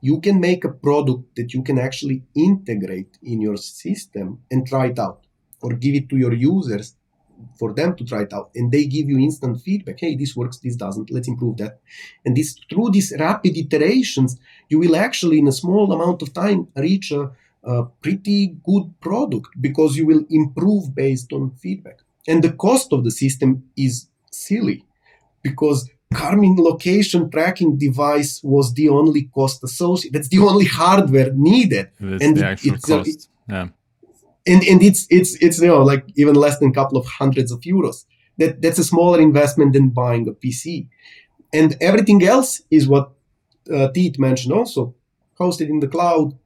you can make a product that you can actually integrate in your system and try it out or give it to your users for them to try it out and they give you instant feedback hey this works this doesn't let's improve that and this through these rapid iterations you will actually in a small amount of time reach a, a pretty good product because you will improve based on feedback and the cost of the system is silly because Garmin location tracking device was the only cost associated. That's the only hardware needed. That's and the actual cost. yeah. And and it's it's it's you know like even less than a couple of hundreds of euros. That that's a smaller investment than buying a PC. And everything else is what uh, Tiit mentioned also, hosted in the cloud,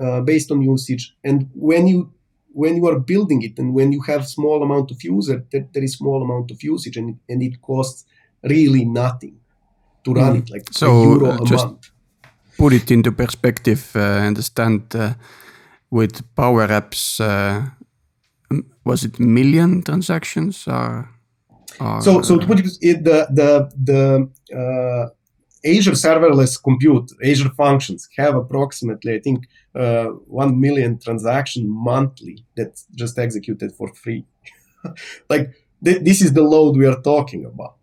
uh, based on usage. And when you when you are building it and when you have small amount of user, there, there is small amount of usage and, and it costs really nothing to run mm. it, like so euro a just month. Put it into perspective. Uh, understand uh, with Power Apps, uh, was it million transactions or? or so, so to put it, the the the uh, Azure serverless compute, Azure functions have approximately, I think, uh, 1 million transaction monthly that's just executed for free. like th- this is the load we are talking about.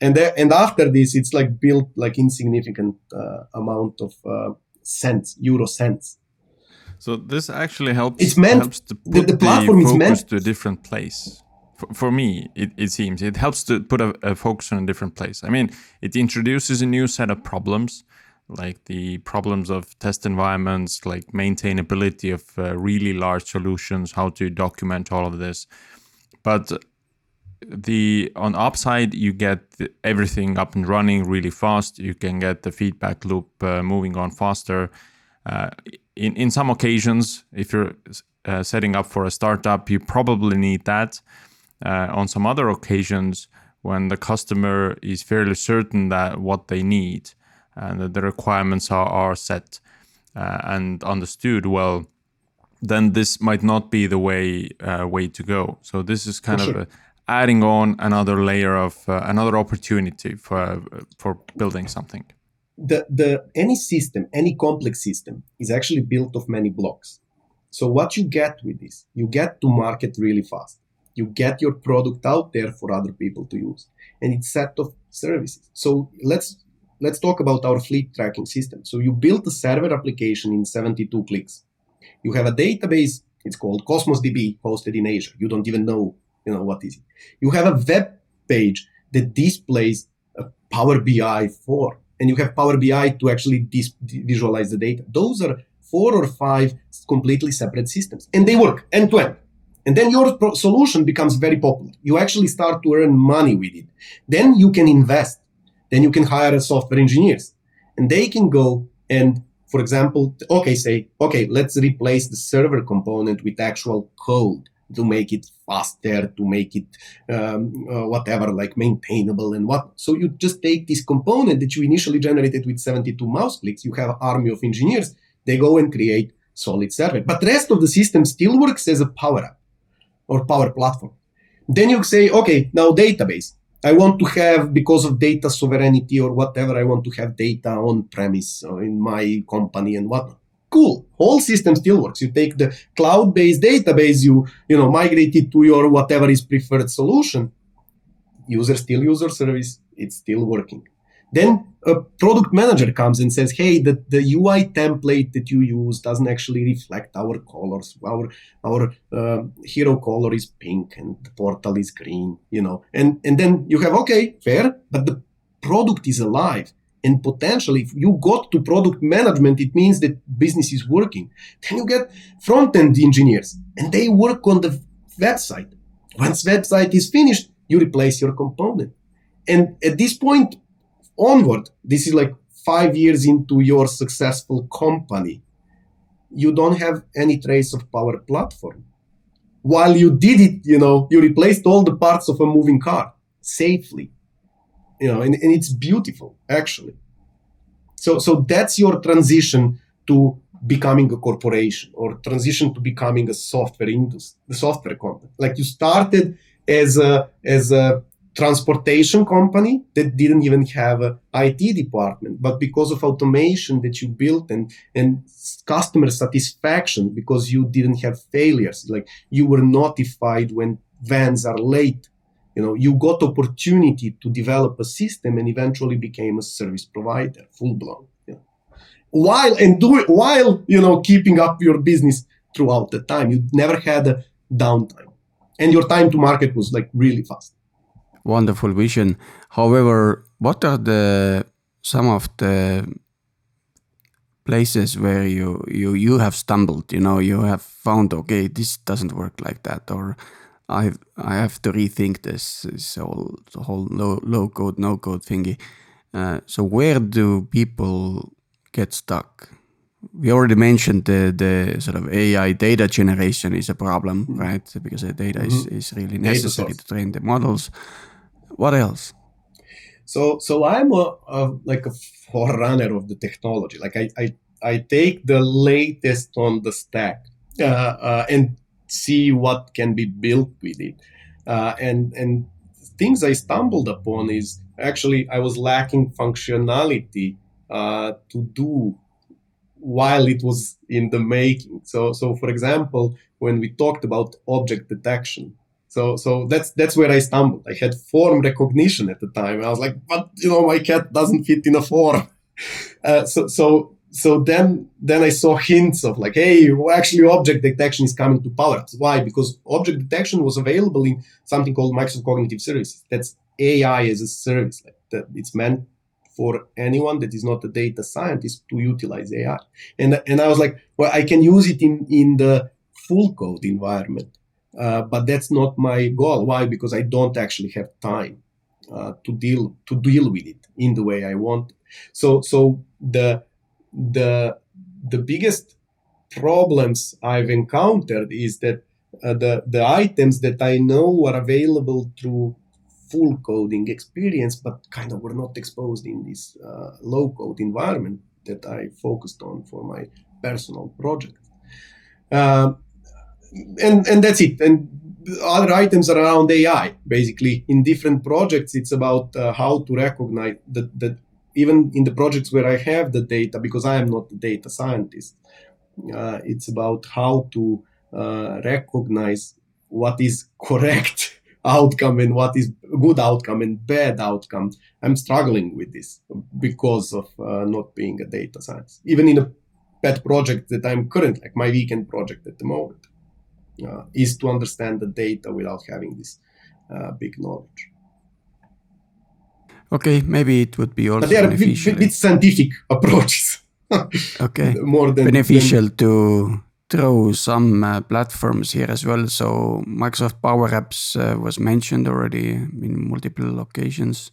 And, and after this, it's like built like insignificant uh, amount of uh, cents, euro cents. So this actually helps. It's meant helps to put the, the platform the is meant to a different place for, for me, it, it seems it helps to put a, a focus on a different place. I mean, it introduces a new set of problems, like the problems of test environments, like maintainability of uh, really large solutions, how to document all of this. But the on upside, you get everything up and running really fast. You can get the feedback loop uh, moving on faster. Uh, in in some occasions, if you're uh, setting up for a startup, you probably need that. Uh, on some other occasions when the customer is fairly certain that what they need and that the requirements are, are set uh, and understood well then this might not be the way uh, way to go. So this is kind for of sure. adding on another layer of uh, another opportunity for for building something the the any system any complex system is actually built of many blocks. So what you get with this you get to market really fast. You get your product out there for other people to use. And it's set of services. So let's let's talk about our fleet tracking system. So you build a server application in 72 clicks. You have a database it's called cosmos db hosted in azure you don't even know you know what is it. You have a web page that displays a power bi for and you have power bi to actually dis- visualize the data those are four or five completely separate systems and they work end to end and then your pro- solution becomes very popular. You actually start to earn money with it. Then you can invest. Then you can hire software engineers and they can go and, for example, okay, say, okay, let's replace the server component with actual code to make it faster, to make it um, uh, whatever, like maintainable and what. So you just take this component that you initially generated with 72 mouse clicks. You have army of engineers. They go and create solid server, but rest of the system still works as a Power App or Power Platform. Then you say, okay, now database. I want to have, because of data sovereignty or whatever, I want to have data on premise or in my company and whatnot. Cool. Whole system still works. You take the cloud-based database, you, you know, migrate it to your whatever is preferred solution. User still user service. It's still working. Then a product manager comes and says, "Hey, the, the UI template that you use doesn't actually reflect our colors. Our our uh, hero color is pink and the portal is green. You know, and and then you have okay, fair, but the product is alive." And potentially, if you got to product management, it means that business is working. Then you get front end engineers and they work on the website. Once website is finished, you replace your component. And at this point, onward, this is like five years into your successful company, you don't have any trace of Power Platform. While you did it, you know, you replaced all the parts of a moving car safely, you know, and, and it's beautiful actually. So, so that's your transition to becoming a corporation or transition to becoming a software industry, the software company. Like you started as a as a transportation company that didn't even have a IT department, but because of automation that you built and, and customer satisfaction, because you didn't have failures, like you were notified when vans are late, you know, you got opportunity to develop a system and eventually became a service provider, full blown. While and do it while you know keeping up your business throughout the time, you never had a downtime, and your time to market was like really fast wonderful vision. However, what are the some of the places where you you you have stumbled? You know, you have found okay, this doesn't work like that, or I I have to rethink this, this whole the whole low low code no code thingy. Uh, so where do people get stuck? We already mentioned the the sort of AI data generation is a problem, mm-hmm. right? Because the data mm-hmm. is, is really necessary to train the models. What else? So so I'm a, a like a forerunner of the technology. Like I I, I take the latest on the stack uh, uh, and see what can be built with it. Uh, and and things I stumbled upon is actually I was lacking functionality uh, to do while it was in the making. So so for example, when we talked about object detection, so so that's that's where I stumbled. I had form recognition at the time. I was like, but you know, my cat doesn't fit in a form. Uh, so so so then then I saw hints of like, hey, actually object detection is coming to PowerApps. Why? Because object detection was available in something called Microsoft Cognitive Services. That's AI as a service. Like that it's meant for anyone that is not a data scientist to utilize AI. And and I was like, well, I can use it in in the full code environment, uh, but that's not my goal. Why? Because I don't actually have time uh, to deal to deal with it in the way I want. So so the the the biggest problems I've encountered is that uh, the the items that I know are available through full coding experience, but kind of were not exposed in this uh, low code environment that I focused on for my personal project. Uh, and and that's it. And other items are around AI. Basically, in different projects, it's about uh, how to recognize that that even in the projects where I have the data, because I am not a data scientist, uh, it's about how to uh, recognize what is correct outcome and what is good outcome and bad outcome. I'm struggling with this because of uh, not being a data scientist. Even in a pet project that I'm currently, like my weekend project at the moment, uh, is to understand the data without having this uh, big knowledge. Okay, maybe it would be also but they are beneficial. Bit, bit scientific approaches. okay, more than beneficial than... to throw some uh, platforms here as well. So Microsoft Power Apps uh, was mentioned already in multiple occasions.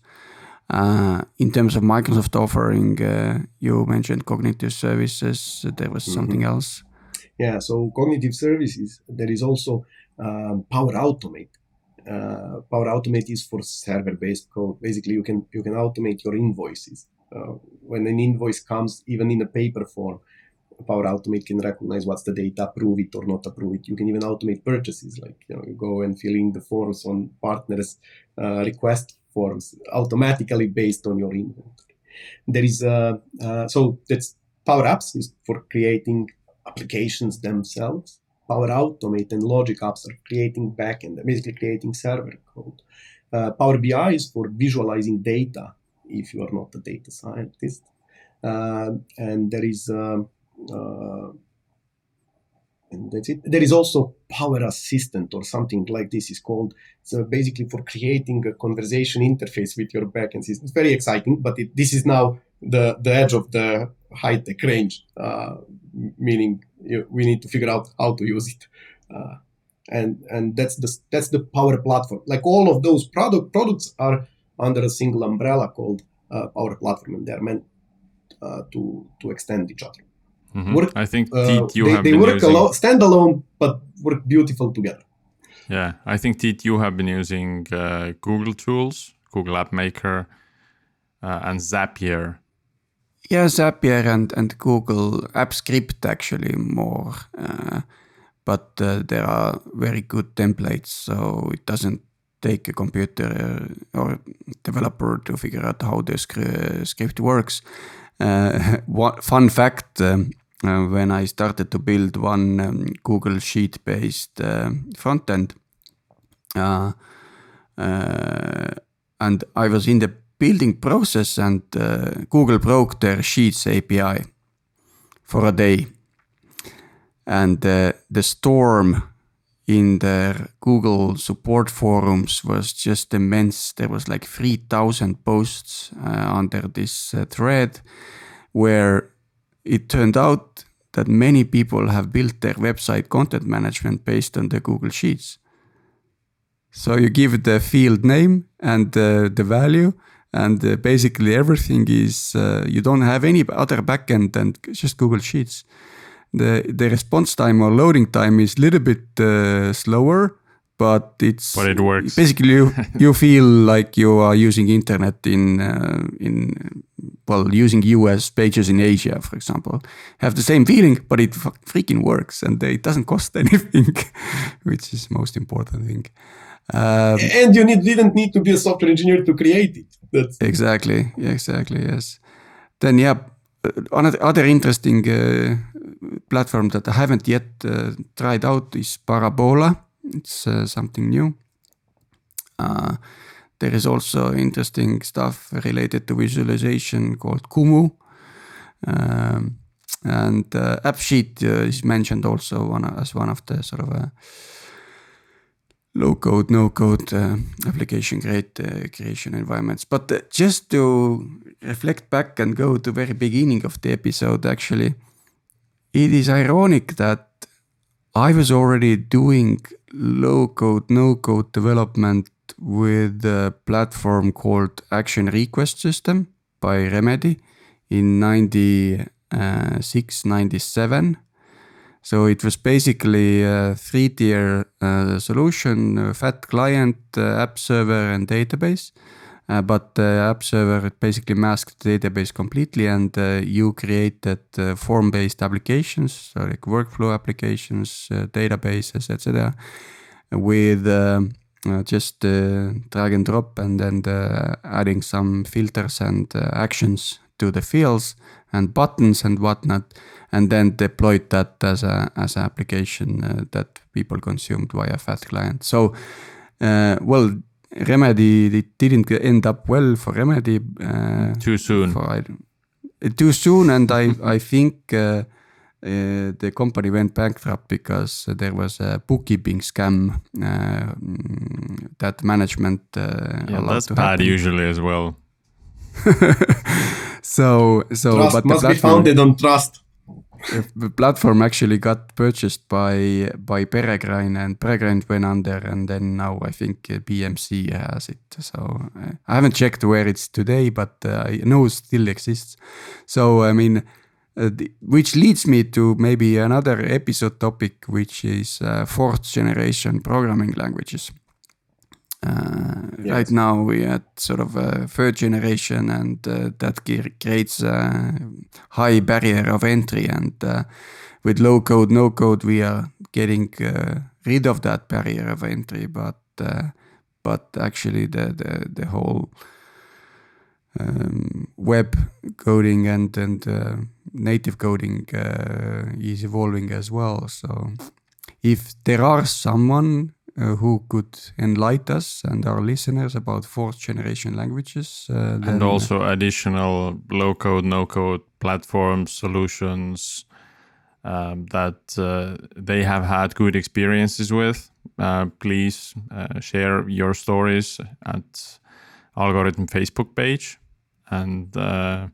Uh, in terms of Microsoft offering, uh, you mentioned cognitive services. There was mm-hmm. something else. Yeah, so cognitive services. There is also um, Power Automate uh, Power Automate is for server-based code. Basically, you can you can automate your invoices. Uh, when an invoice comes, even in a paper form, Power Automate can recognize what's the data, approve it or not approve it. You can even automate purchases, like you know, you go and fill in the forms on partners' uh, request forms automatically based on your inventory. There is uh, uh, so that's Power Apps is for creating applications themselves. Power Automate and Logic Apps are creating backend, basically creating server code. Uh, Power BI is for visualizing data if you are not a data scientist. Uh, and there is um, uh, and that's it. There is also Power Assistant or something like this is called. So basically for creating a conversation interface with your backend system. It's very exciting, but it, this is now the, the edge of the high tech range, uh, meaning you, we need to figure out how to use it. Uh, and and that's the that's the power platform. Like all of those product products are under a single umbrella called uh, Power Platform, and they're meant uh, to to extend each other. Mm-hmm. Work, I think uh, you they, have they been work using... alone, standalone, but work beautiful together. Yeah, I think Tiit, you have been using uh, Google tools, Google App Maker, uh, and Zapier yeah, Zapier and, and Google App Script actually more. Uh, but uh, there are very good templates, so it doesn't take a computer uh, or developer to figure out how the script works. Uh, fun fact um, when I started to build one um, Google Sheet based front end, and I was in the building process and uh, Google broke their Sheets API for a day. And uh, the storm in their Google support forums was just immense. There was like 3,000 posts uh, under this uh, thread where it turned out that many people have built their website content management based on the Google Sheets. So you give the field name and uh, the value, and uh, basically everything is uh, you don't have any other backend than just Google Sheets. The the response time or loading time is a little bit uh, slower, but it's but it works. Basically, you, you feel like you are using internet in uh, in well using US pages in Asia, for example. Have the same feeling, but it freaking works, and it doesn't cost anything, which is most important thing. Um, and you need, didn't need to be a software engineer to create it. That's exactly, exactly, yes. Then yeah, another other interesting uh, platform that I haven't yet uh, tried out is Parabola. It's uh, something new. Uh, there is also interesting stuff related to visualization called Kumu. Um, and uh, AppSheet uh, is mentioned also one, as one of the sort of low code, no code uh, application create, uh, creation environments. But uh, just to reflect back and go to very beginning of the episode, actually, it is ironic that I was already doing low code, no code development with a platform called Action Request System by Remedy in 96, 97 so it was basically a three tier uh, solution fat client, uh, app server, and database. Uh, but the app server basically masked the database completely, and uh, you created uh, form based applications, so like workflow applications, uh, databases, etc., with um, just drag and drop, and then adding some filters and actions to the fields and buttons and whatnot and then deployed that as a as an application uh, that people consumed via fat client. So, uh, well, Remedy it didn't end up well for Remedy. Uh, too soon. For, too soon, and I I think. Uh, uh, the company went bankrupt because there was a bookkeeping scam uh, that management uh, yeah, that's bad happen. usually as well. so so trust but must be founded on trust the platform actually got purchased by by Peregrine and Peregrine went under and then now I think BMC has it. So uh, I haven't checked where it's today, but uh, I know it still exists. So I mean, uh, the, which leads me to maybe another episode topic, which is uh, fourth generation programming languages. Uh, yes. Right now we at sort of a third generation, and uh, that creates a high barrier of entry. And uh, with low code, no code, we are getting rid of that barrier of entry. But but actually, the the the whole um, web coding and and uh, native coding uh, is evolving as well. So if there are someone who could enlighten us and our listeners about fourth generation languages. Uh, and also additional low code, no code platform solutions um, that uh, they have had good experiences with. Uh, please uh, share your stories at Algorütm Facebook page and uh,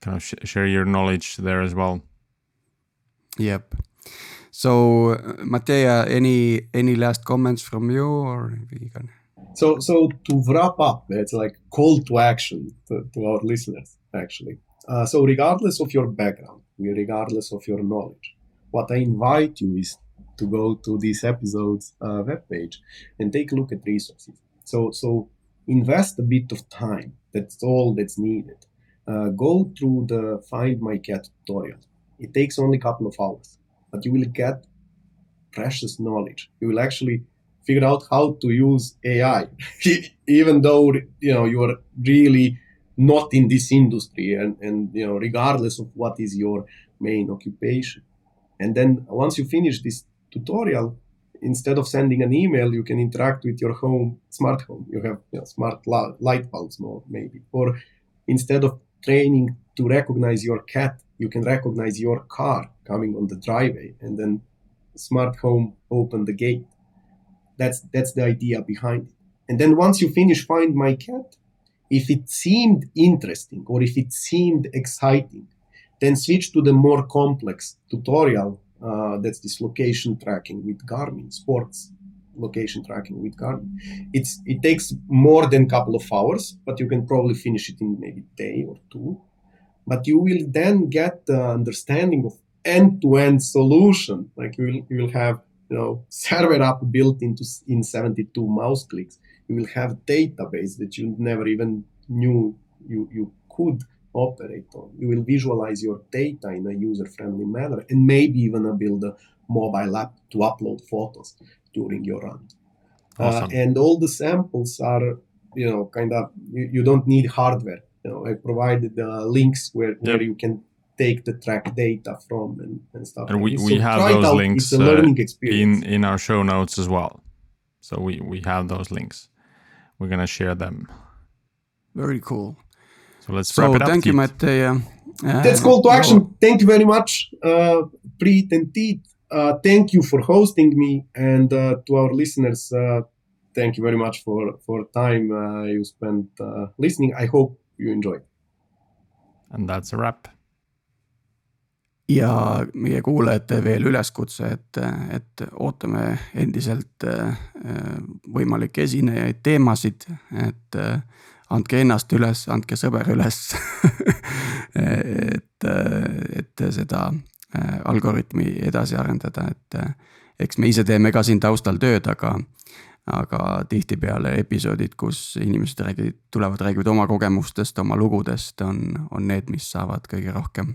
kind of sh- share your knowledge there as well. Yep. So, Mateja, any any last comments from you, or we can? So, so to wrap up, it's like call to action to, to our listeners, actually. Uh, so, regardless of your background, regardless of your knowledge, what I invite you is to go to this episode's uh, webpage and take a look at resources. So, so invest a bit of time. That's all that's needed. Uh, go through the Find My Cat tutorial. It takes only a couple of hours but you will get precious knowledge. You will actually figure out how to use AI, even though you know you are really not in this industry, and and you know regardless of what is your main occupation. And then once you finish this tutorial, instead of sending an email, you can interact with your home, smart home. You have you know, smart light bulbs, more maybe, or instead of training to recognize your cat, you can recognize your car coming on the driveway and then smart home open the gate. That's that's the idea behind it. And then once you finish find my cat, if it seemed interesting or if it seemed exciting, then switch to the more complex tutorial. Uh, that's this location tracking with Garmin sports location tracking with Garmin. It's it takes more than a couple of hours, but you can probably finish it in maybe a day or two. But you will then get the understanding of end-to-end solution. Like you will, you will have you know server app built into in 72 mouse clicks. You will have database that you never even knew you you could operate on. You will visualize your data in a user-friendly manner, and maybe even build a mobile app to upload photos during your run. Uh, awesome. Uh, and all the samples are, you know, kind of you, you don't need hardware. You know, I provided the links where, yep. where you can take the track data from and, and stuff. And like we, we have those out. links uh, in in our show notes as well. So we we have those links. We're gonna share them. Very cool. So let's so wrap it up. Thank you, Mateja. Uh, That's call to action. Thank you very much, uh, Priit and Tiit. Uh, thank you for hosting me, and uh, to our listeners, uh, thank you very much for for time uh, you spent uh, listening. I hope you enjoyed. And that's a wrap. Ja meie kuulajate veel üleskutse, et, et ootame endiselt võimalikke esinejaid, teemasid, et andke ennast üles, andke sõber üles et, et seda Äh, algoritmi edasi arendada, et äh, eks me ise teeme ka siin taustal tööd, aga, aga tihtipeale episoodid, kus inimesed räägivad, tulevad, räägivad oma kogemustest, oma lugudest, on, on need, mis saavad kõige rohkem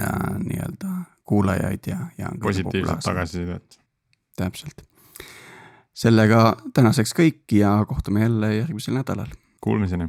äh, nii-öelda kuulajaid ja, ja. positiivset tagasisidet. täpselt. sellega tänaseks kõik ja kohtume jälle järgmisel nädalal. Kuulmiseni.